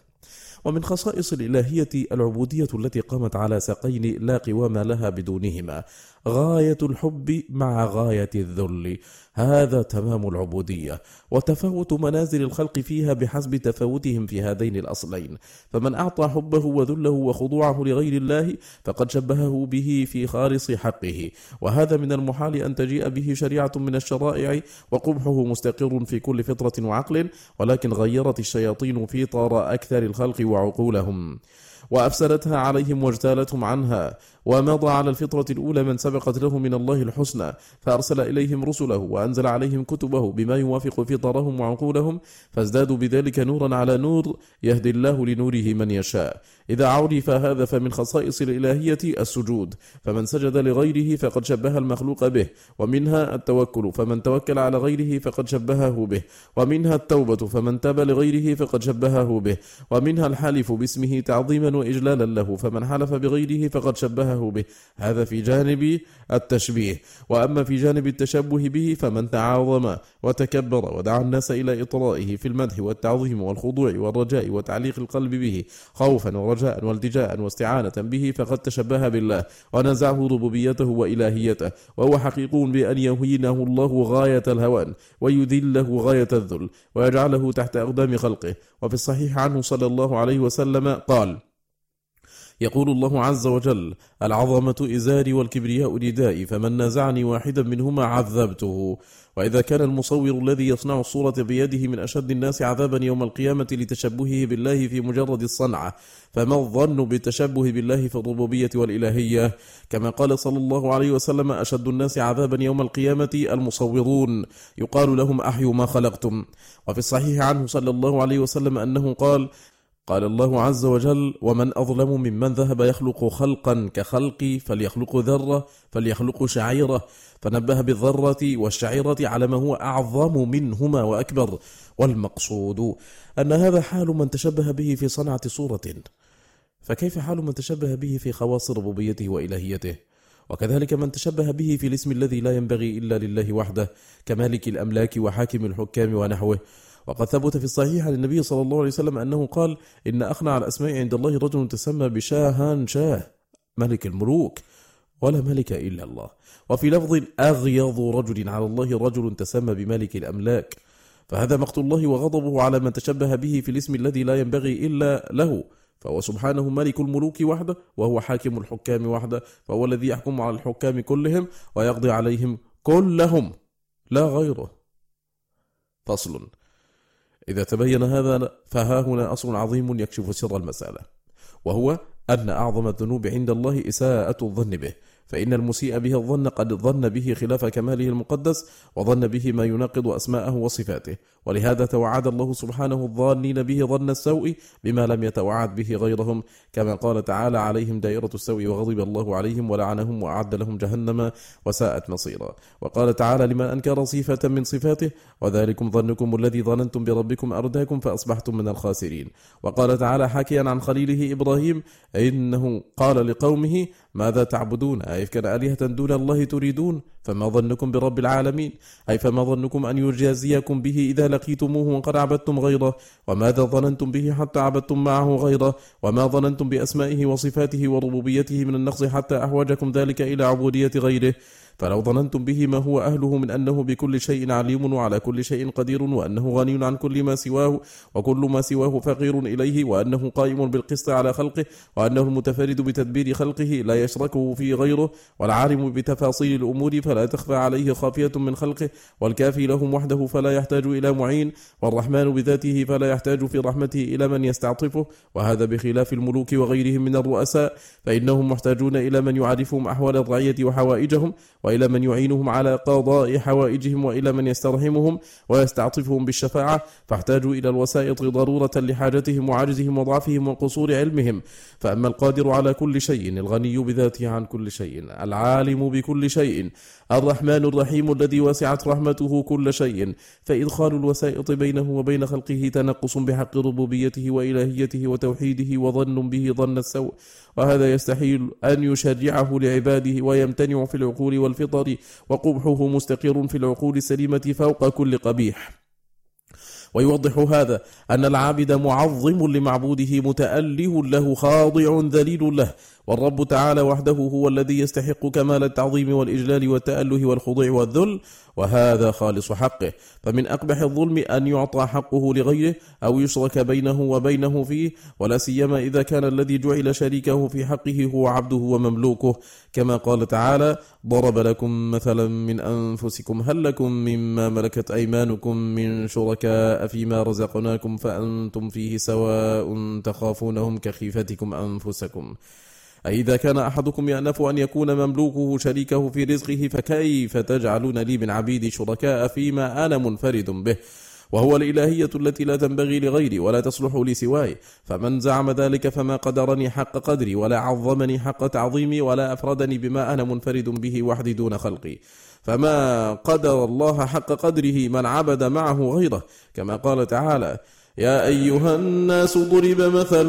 ومن خصائص الإلهية العبودية التي قامت على ساقين لا قوام لها بدونهما. غاية الحب مع غاية الذل. هذا تمام العبودية. وتفاوت منازل الخلق فيها بحسب تفاوتهم في هذين الأصلين. فمن أعطى حبه وذله وخضوعه لغير الله فقد شبهه به في خالص حقه. وهذا من المحال أن تجيء به شريعة من الشرائع وقبحه مستقر في كل فطرة وعقل ولكن غيرت الشياطين فطر أكثر الخلق وعقولهم. وأفسدتها عليهم واجتالتهم عنها. ومضى على الفطرة الأولى من سبقت له من الله الحسنى. فأرسل إليهم رسله وأنزل عليهم كتبه بما يوافق فطرهم وعقولهم. فازدادوا بذلك نورا على نور يهدي الله لنوره من يشاء. إذا عرف هذا فمن خصائص الإلهية السجود. فمن سجد لغيره فقد شبه المخلوق به ومنها التوكل فمن توكل على غيره فقد شبهه به ومنها التوبة فمن تاب لغيره فقد شبهه به ومنها الحلف باسمه تعظيما وإجلالا له فمن حلف بغيره فقد شبهه به. هذا في جانب التشبيه. وأما في جانب التشبه به فمن تعاظم وتكبر ودعا الناس إلى إطرائه في المدح والتعظيم والخضوع والرجاء وتعليق القلب به خوفا ورجاء والتجاء واستعانة به فقد تشبه بالله ونزعه ربوبيته وإلهيته وهو حقيق بأن يهينه الله غاية الهوان ويذله غاية الذل ويجعله تحت أقدام خلقه. وفي الصحيح عنه صلى الله عليه وسلم قال يقول الله عز وجل العظمة إزاري والكبرياء ردائي فمن نازعني واحدا منهما عذبته. وإذا كان المصور الذي يصنع الصورة بيده من أشد الناس عذابا يوم القيامة لتشبهه بالله في مجرد الصنعة فما الظن بالتشبه بالله في الربوبية والإلهية؟ كما قال صلى الله عليه وسلم أشد الناس عذابا يوم القيامة المصورون. يقال لهم أحيوا ما خلقتم. وفي الصحيح عنه صلى الله عليه وسلم أنه قال قال الله عز وجل ومن أظلم ممن ذهب يخلق خلقا كخلقي فليخلق ذرة فليخلق شعيرة فنبه بالذرة والشعيرة على ما هو أعظم منهما وأكبر. والمقصود أن هذا حال من تشبه به في صنعة صورة. فكيف حال من تشبه به في خواص ربوبيته وإلهيته؟ وكذلك من تشبه به في الاسم الذي لا ينبغي إلا لله وحده كمالك الأملاك وحاكم الحكام ونحوه. وقد ثبت في الصحيح عن النبي صلى الله عليه وسلم أنه قال إن أخنع الأسماء عند الله رجل تسمى بشاهان شاه ملك الملوك ولا ملك إلا الله. وفي لفظ أغيظ رجل على الله رجل تسمى بملك الأملاك. فهذا مقت الله وغضبه على من تشبه به في الاسم الذي لا ينبغي إلا له. فهو سبحانه ملك الملوك وحده وهو حاكم الحكام وحده فهو الذي يحكم على الحكام كلهم ويقضي عليهم كلهم لا غيره. فصل. إذا تبين هذا فها هنا أصل عظيم يكشف سر المسألة وهو أن أعظم الذنوب عند الله إساءة الظن به. فإن المسيء به الظن قد ظن به خلاف كماله المقدس وظن به ما يناقض أسماءه وصفاته. ولهذا توعد الله سبحانه الظانين به ظن السوء بما لم يتوعد به غيرهم كما قال تعالى عليهم دائرة السوء وغضب الله عليهم ولعنهم وأعد لهم جهنم وساءت مصيرا. وقال تعالى لمن أنكر صفة من صفاته وذلكم ظنكم الذي ظننتم بربكم أرداكم فأصبحتم من الخاسرين. وقال تعالى حاكيا عن خليله إبراهيم إنه قال لقومه ماذا تعبدون؟ أئفكا آلهة دون الله تريدون؟ فما ظنكم برب العالمين؟ أي فما ظنكم أن يجازيكم به إذا لقيتموه وقد عبدتم غيره؟ وماذا ظننتم به حتى عبدتم معه غيره؟ وما ظننتم بأسمائه وصفاته وربوبيته من النقص حتى أحوجكم ذلك إلى عبودية غيره؟ فلو ظننتم به ما هو أهله من أنه بكل شيء عليم وعلى كل شيء قدير وأنه غني عن كل ما سواه وكل ما سواه فقير إليه وأنه قائم بالقسط على خلقه وأنه المتفرد بتدبير خلقه لا يشركه في غيره والعالم بتفاصيل الأمور فلا تخفى عليه خافية من خلقه والكافي لهم وحده فلا يحتاج إلى معين والرحمن بذاته فلا يحتاج في رحمته إلى من يستعطفه وهذا بخلاف الملوك وغيرهم من الرؤساء فإنهم محتاجون إلى من يعرفهم أحوال الرعية وحوائجهم وإلى من يعينهم على قضاء حوائجهم وإلى من يسترحمهم ويستعطفهم بالشفاعة فاحتاجوا إلى الوسائط ضرورة لحاجتهم وعجزهم وضعفهم وقصور علمهم. فأما القادر على كل شيء الغني بذاته عن كل شيء العالم بكل شيء الرحمن الرحيم الذي وسعت رحمته كل شيء. فإدخال الوسائط بينه وبين خلقه تنقص بحق ربوبيته وإلهيته وتوحيده وظن به ظن السوء. وهذا يستحيل أن يشرعه لعباده ويمتنع في العقول والفطر وقبحه مستقر في العقول السليمة فوق كل قبيح. ويوضح هذا أن العابد معظم لمعبوده متأله له خاضع ذليل له والرب تعالى وحده هو الذي يستحق كمال التعظيم والإجلال والتأله والخضوع والذل وهذا خالص حقه. فمن أقبح الظلم أن يعطى حقه لغيره أو يشرك بينه وبينه فيه ولا سيما إذا كان الذي جعل شريكه في حقه هو عبده ومملوكه. كما قال تعالى ضرب لكم مثلا من أنفسكم هل لكم مما ملكت أيمانكم من شركاء فيما رزقناكم فأنتم فيه سواء تخافونهم كخيفتكم أنفسكم؟ أي إذا كان أحدكم يأنف أن يكون مملوكه شريكه في رزقه فكيف تجعلون لي من عبيدي شركاء فيما أنا منفرد به؟ وهو الإلهية التي لا تنبغي لغيري ولا تصلح لسواي. فمن زعم ذلك فما قدرني حق قدري ولا عظمني حق تعظيمي ولا أفردني بما أنا منفرد به وحدي دون خلقي. فما قدر الله حق قدره من عبد معه غيره. كما قال تعالى يا أيها الناس ضرب مثل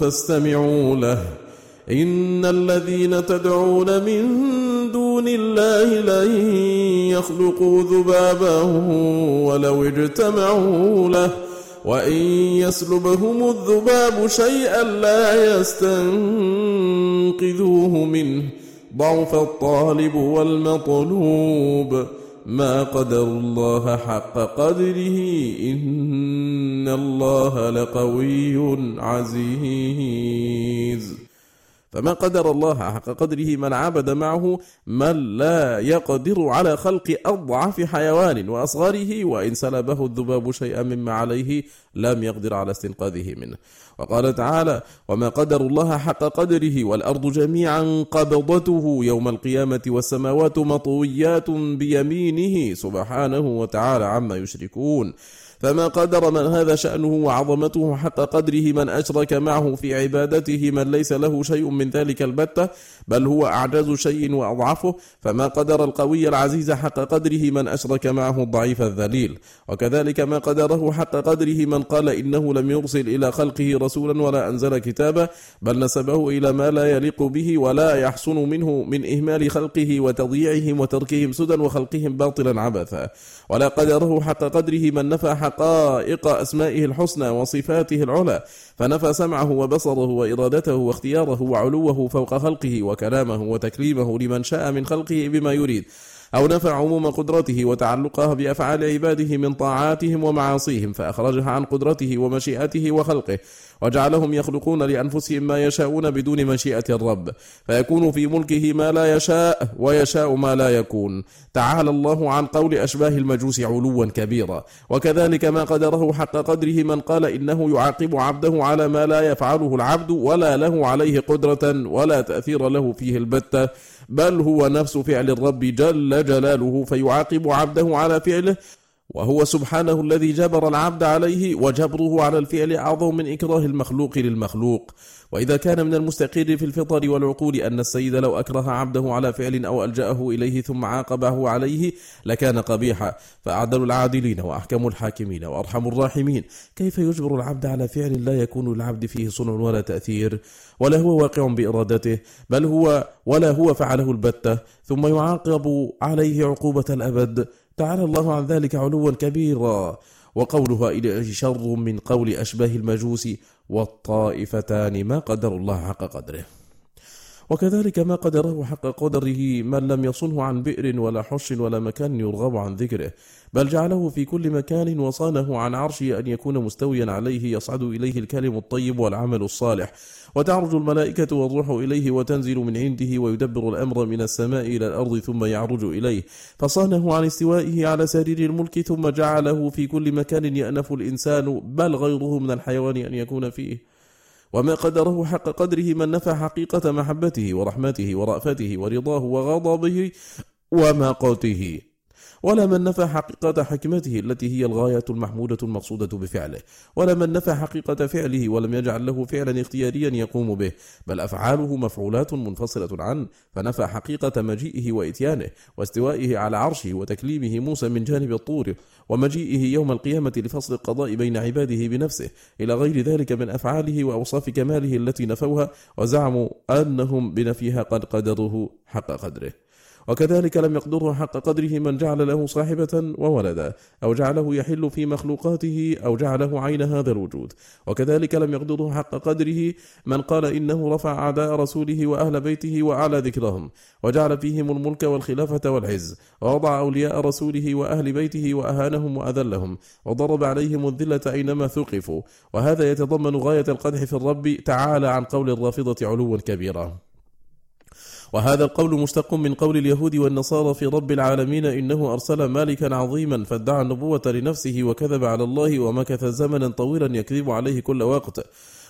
فاستمعوا له. إن الذين تدعون من دون الله لن يخلقوا ذبابا ولو اجتمعوا له. وإن يسلبهم الذباب شيئا لا يستنقذوه منه. ضعف الطالب والمطلوب. ما قدر الله حق قدره إن الله لقوي عزيز. فما قدر الله حق قدره من عبد معه من لا يقدر على خلق أضعف حيوان وأصغره وإن سلبه الذباب شيئا مما عليه لم يقدر على استنقاذه منه. وقال تعالى وما قدر الله حق قدره والأرض جميعا قبضته يوم القيامة والسماوات مطويات بيمينه سبحانه وتعالى عما يشركون فما قدر من هذا شأنه وعظمته حق قدره من أشرك معه في عبادته من ليس له شيء من ذلك البتة بل هو أعجز شيء وأضعفه. فما قدر القوي العزيز حق قدره من أشرك معه الضعيف الذليل. وكذلك ما قدره حق قدره من قال إنه لم يرسل إلى خلقه رسولا ولا أنزل كتابا بل نسبه إلى ما لا يليق به ولا يحسن منه من إهمال خلقه وتضييعهم وتركهم سدى وخلقهم باطلا عبثا. ولا قدره حق قدره من نفى حقائق أسمائه الحسنى وصفاته العلى فنفى سمعه وبصره وإرادته واختياره وعلوه فوق خلقه وكلامه وتكليمه لمن شاء من خلقه بما يريد. أو نفى عموم قدرته وتعلقها بأفعال عباده من طاعاتهم ومعاصيهم فأخرجها عن قدرته ومشيئته وخلقه وجعلهم يخلقون لأنفسهم ما يشاءون بدون مشيئة الرب فيكون في ملكه ما لا يشاء ويشاء ما لا يكون. تعالى الله عن قول أشباه المجوس علوا كبيرا. وكذلك ما قدره حق قدره من قال إنه يعاقب عبده على ما لا يفعله العبد ولا له عليه قدرة ولا تأثير له فيه البتة. بل هو نفس فعل الرب جل جلاله فيعاقب عبده على فعله وهو سبحانه الذي جبر العبد عليه وجبره على الفعل أعظم من إكراه المخلوق للمخلوق. وإذا كان من المستقر في الفطر والعقول أن السيد لو أكره عبده على فعل أو ألجأه إليه ثم عاقبه عليه لكان قبيحا فأعدل العادلين وأحكم الحاكمين وأرحم الراحمين. كيف يجبر العبد على فعل لا يكون للعبد فيه صنع ولا تأثير؟ ولا هو واقع بإرادته بل هو ولا هو فعله البتة ثم يعاقب عليه عقوبة الأبد. تعالى الله عن ذلك علوا كبيرا. وقولها إليه شر من قول أشباه المجوس والطائفتان ما قدر الله حق قدره. وكذلك ما قدره حق قدره من لم يصنه عن بئر ولا حش ولا مكان يرغب عن ذكره. بل جعله في كل مكان وصانه عن عرشه أن يكون مستويا عليه يصعد إليه الكلم الطيب والعمل الصالح. وتعرج الملائكة والروح إليه وتنزل من عنده ويدبر الأمر من السماء إلى الأرض ثم يعرج إليه. فصانه عن استوائه على سرير الملك ثم جعله في كل مكان يأنف الإنسان. بل غيره من الحيوان أن يكون فيه. وما قدره حق قدره من نفى حقيقة محبته ورحمته ورأفته ورضاه وغضبه ومقته ولا من نفى حقيقة حكمته التي هي الغاية المحمودة المقصودة بفعله ولا من نفى حقيقة فعله ولم يجعل له فعلا اختياريا يقوم به بل أفعاله مفعولات منفصلة عنه فنفى حقيقة مجيئه وإتيانه واستوائه على عرشه وتكليمه موسى من جانب الطور ومجيئه يوم القيامة لفصل القضاء بين عباده بنفسه إلى غير ذلك من أفعاله وأوصاف كماله التي نفوها وزعموا أنهم بنفيها قد قدروه حق قدره. وكذلك لم يقدره حق قدره من جعل له صاحبة وولدا أو جعله يحل في مخلوقاته أو جعله عين هذا الوجود. وكذلك لم يقدره حق قدره من قال إنه رفع أعداء رسوله وأهل بيته وأعلى ذكرهم وجعل فيهم الملك والخلافة والعز ووضع أولياء رسوله وأهل بيته وأهانهم وأذلهم وضرب عليهم الذلة أينما ثقفوا. وهذا يتضمن غاية القدح في الرب تعالى عن قول الرافضة علوا كبيرا. وهذا القول مشتق من قول اليهود والنصارى في رب العالمين إنه أرسل مالكا عظيما فادعى النبوة لنفسه وكذب على الله ومكث زمنا طويلا يكذب عليه كل وقت.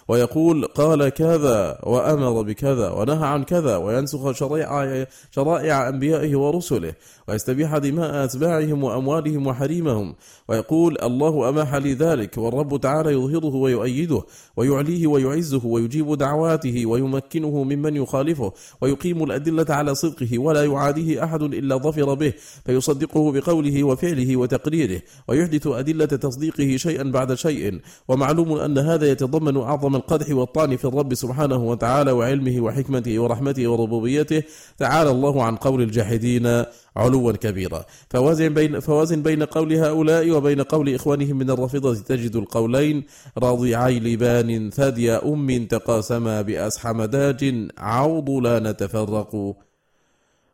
ويقول قال كذا وأمر بكذا ونهى عن كذا وينسخ شرائع, شرائع أنبيائه ورسله ويستبيح دماء أتباعهم وأموالهم وحريمهم ويقول الله أماح لي ذلك والرب تعالى يظهره ويؤيده ويعليه ويعزه ويجيب دعواته ويمكنه ممن يخالفه ويقيم الأدلة على صدقه ولا يعاديه أحد إلا ظفر به فيصدقه بقوله وفعله وتقريره ويحدث أدلة تصديقه شيئا بعد شيء ومعلوم أن هذا يتضمن أعظم القدح والطعن في الرب سبحانه وتعالى وعلمه وحكمته ورحمته وربوبيته. تعالى الله عن قول الجاحدين علوا كبيرا. فوازن بين, فوازن بين قول هؤلاء وبين قول إخوانهم من الرافضة تجد القولين راضعي لبان ثدي أم تقاسما بأسحم داج عوض لا نتفرق.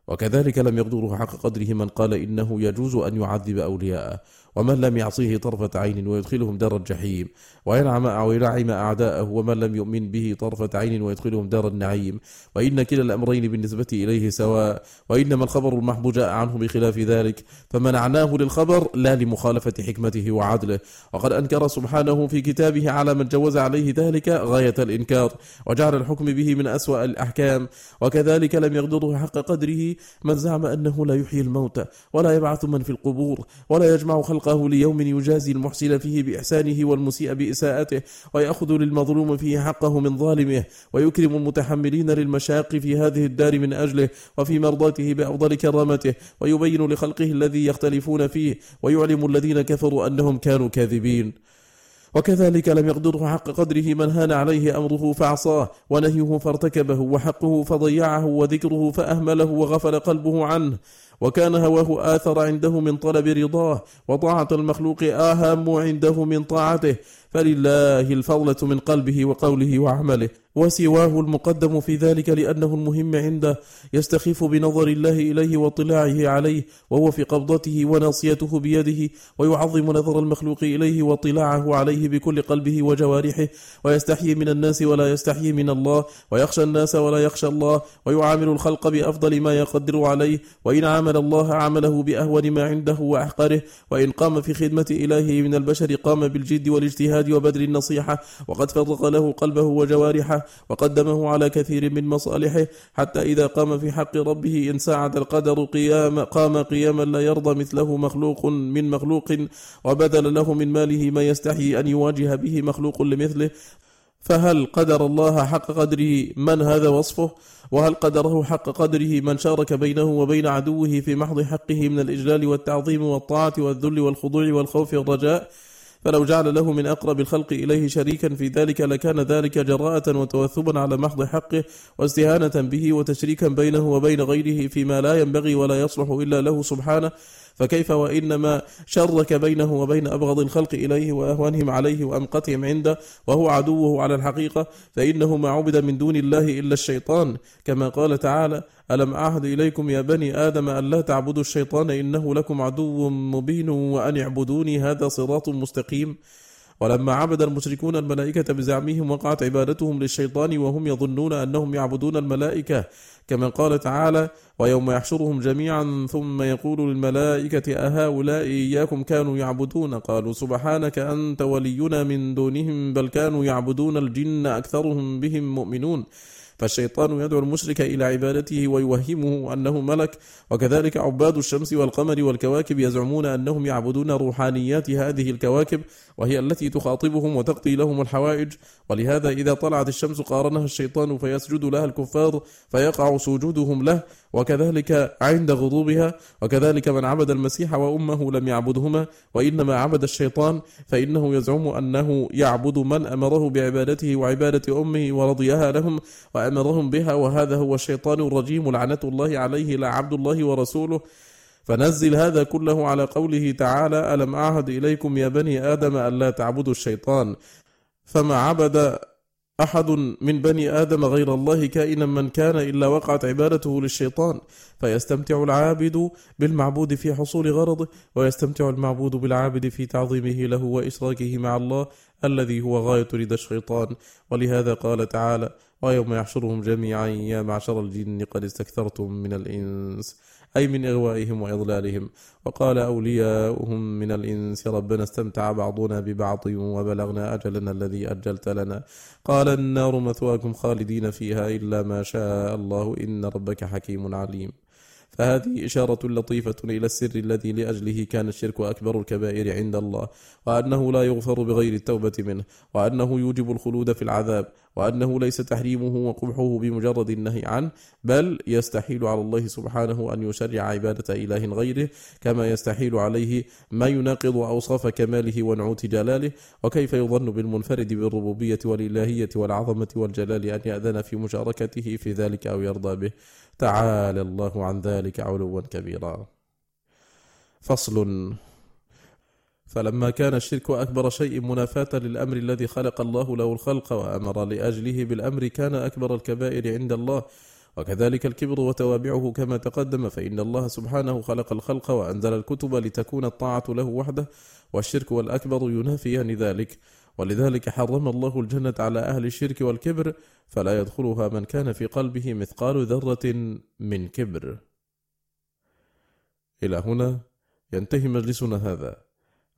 وكذلك لم يقدره حق قدره من قال إنه يجوز أن يعذب أولياءه. ومن لم يعصيه طرفة عين ويدخلهم دار الجحيم وينعم أو ينعم أعداءه ومن لم يؤمن به طرفة عين ويدخلهم دار النعيم. وإن كلا الأمرين بالنسبة إليه سواء وإنما الخبر المحبو جاء عنه بخلاف ذلك فمنعناه للخبر لا لمخالفة حكمته وعدله. وقد أنكر سبحانه في كتابه على من جوز عليه ذلك غاية الإنكار وجعل الحكم به من أسوأ الأحكام. وكذلك لم يقدره حق قدره من زعم أنه لا يحيي الموتى ولا يبعث من في القبور ولا يجمع خلق خلقه ليوم يجازي المحسن فيه بإحسانه والمسيء بإساءته ويأخذ للمظلوم فيه حقه من ظالمه ويكرم المتحملين للمشاق في هذه الدار من أجله وفي مرضاته بأفضل كرامته ويبين لخلقه الذي يختلفون فيه ويعلم الذين كفروا أنهم كانوا كاذبين. وكذلك لم يقدره حق قدره من هان عليه أمره فعصاه ونهيه فارتكبه وحقه فضيعه وذكره فأهمله وغفل قلبه عنه. وكان هواه آثر عنده من طلب رضاه وطاعة المخلوق آهام عنده من طاعته. فلله الفضلة من قلبه وقوله وعمله وسواه المقدم في ذلك لأنه المهم عنده يستخف بنظر الله إليه واطلاعه عليه وهو في قبضته وناصيته بيده ويعظم نظر المخلوق إليه واطلاعه عليه بكل قلبه وجوارحه ويستحيي من الناس ولا يستحيي من الله ويخشى الناس ولا يخشى الله ويعامل الخلق بأفضل ما يقدر عليه وإن عامل الله عمله بأهون ما عنده وأحقره وإن قام في خدمة إلهه من البشر قام بالجد والاجتهاد وبذل النصيحة وقد فرق له قلبه وجوارحه وقدمه على كثير من مصالحه حتى إذا قام في حق ربه إن ساعد القدر قيام قام قياما لا يرضى مثله مخلوق من مخلوق وبذل له من ماله ما يستحي أن يواجه به مخلوق لمثله. فهل قدر الله حق قدره؟ من هذا وصفه؟ وهل قدره حق قدره من شارك بينه وبين عدوه في محض حقه من الإجلال والتعظيم والطاعة والذل والخضوع والخوف والرجاء؟ فلو جعل له من أقرب الخلق إليه شريكا في ذلك لكان ذلك جراءة وتوثبا على محض حقه واستهانة به وتشريكا بينه وبين غيره فيما لا ينبغي ولا يصلح إلا له سبحانه. فكيف وإنما شرك بينه وبين أبغض الخلق إليه وأهوانهم عليه وأمقتهم عنده وهو عدوه على الحقيقة فإنه ما عبد من دون الله إلا الشيطان كما قال تعالى ألم أعهد إليكم يا بني آدم أن لا تعبدوا الشيطان إنه لكم عدو مبين وأن اعبدوني هذا صراط مستقيم ولما عبد المشركون الملائكة بزعمهم وقعت عبادتهم للشيطان وهم يظنون أنهم يعبدون الملائكة كما قال تعالى ويوم يحشرهم جميعا ثم يقول للملائكة أهؤلاء إياكم كانوا يعبدون قالوا سبحانك أنت ولينا من دونهم بل كانوا يعبدون الجن أكثرهم بهم مؤمنون فالشيطان يدعو المشرك إلى عبادته ويوهمه أنه ملك. وكذلك عباد الشمس والقمر والكواكب يزعمون أنهم يعبدون روحانيات هذه الكواكب وهي التي تخاطبهم وتقضي لهم الحوائج. ولهذا إذا طلعت الشمس قارنها الشيطان فيسجد لها الكفار فيقع سجودهم له. وكذلك عند غضوبها وكذلك من عبد المسيح وأمه لم يعبدهما وإنما عبد الشيطان فإنه يزعم أنه يعبد من أمره بعبادته وعبادة أمه ورضيها لهم وأمرهم بها وهذا هو الشيطان الرجيم لعنة الله عليه لا عبد الله ورسوله. فنزل هذا كله على قوله تعالى ألم أعهد إليكم يا بني آدم ألا تعبدوا الشيطان؟ فما عبد أحد من بني آدم غير الله كائنا من كان إلا وقعت عبادته للشيطان فيستمتع العابد بالمعبود في حصول غرضه ويستمتع المعبود بالعابد في تعظيمه له وإشراكه مع الله الذي هو غاية رضا الشيطان. ولهذا قال تعالى ويوم يحشرهم جميعا يا معشر الجن قد استكثرتم من الإنس. أي من إغوائهم وإضلالهم. وقال أولياؤهم من الإنس ربنا استمتع بعضنا ببعض وبلغنا أجلنا الذي أجلت لنا. قال النار مثواكم خالدين فيها إلا ما شاء الله إن ربك حكيم عليم. فهذه إشارة لطيفة إلى السر الذي لأجله كان الشرك أكبر الكبائر عند الله وأنه لا يغفر بغير التوبة منه وأنه يوجب الخلود في العذاب وأنه ليس تحريمه وقبحه بمجرد النهي عنه بل يستحيل على الله سبحانه أن يشرع عبادة إله غيره كما يستحيل عليه ما يناقض أوصاف كماله ونعوت جلاله. وكيف يظن بالمنفرد بالربوبية والإلهية والعظمة والجلال أن يأذن في مشاركته في ذلك أو يرضى به؟ تعالى الله عن ذلك علوا كبيرا. فصل. فلما كان الشرك أكبر شيء منافاة للأمر الذي خلق الله له الخلق وأمر لأجله بالأمر كان أكبر الكبائر عند الله. وكذلك الكبر وتوابعه كما تقدم فإن الله سبحانه خلق الخلق وأنزل الكتب لتكون الطاعة له وحده والشرك والأكبر ينافيان ذلك. ولذلك حرم الله الجنة على أهل الشرك والكبر فلا يدخلها من كان في قلبه مثقال ذرة من كبر. إلى هنا ينتهي مجلسنا هذا،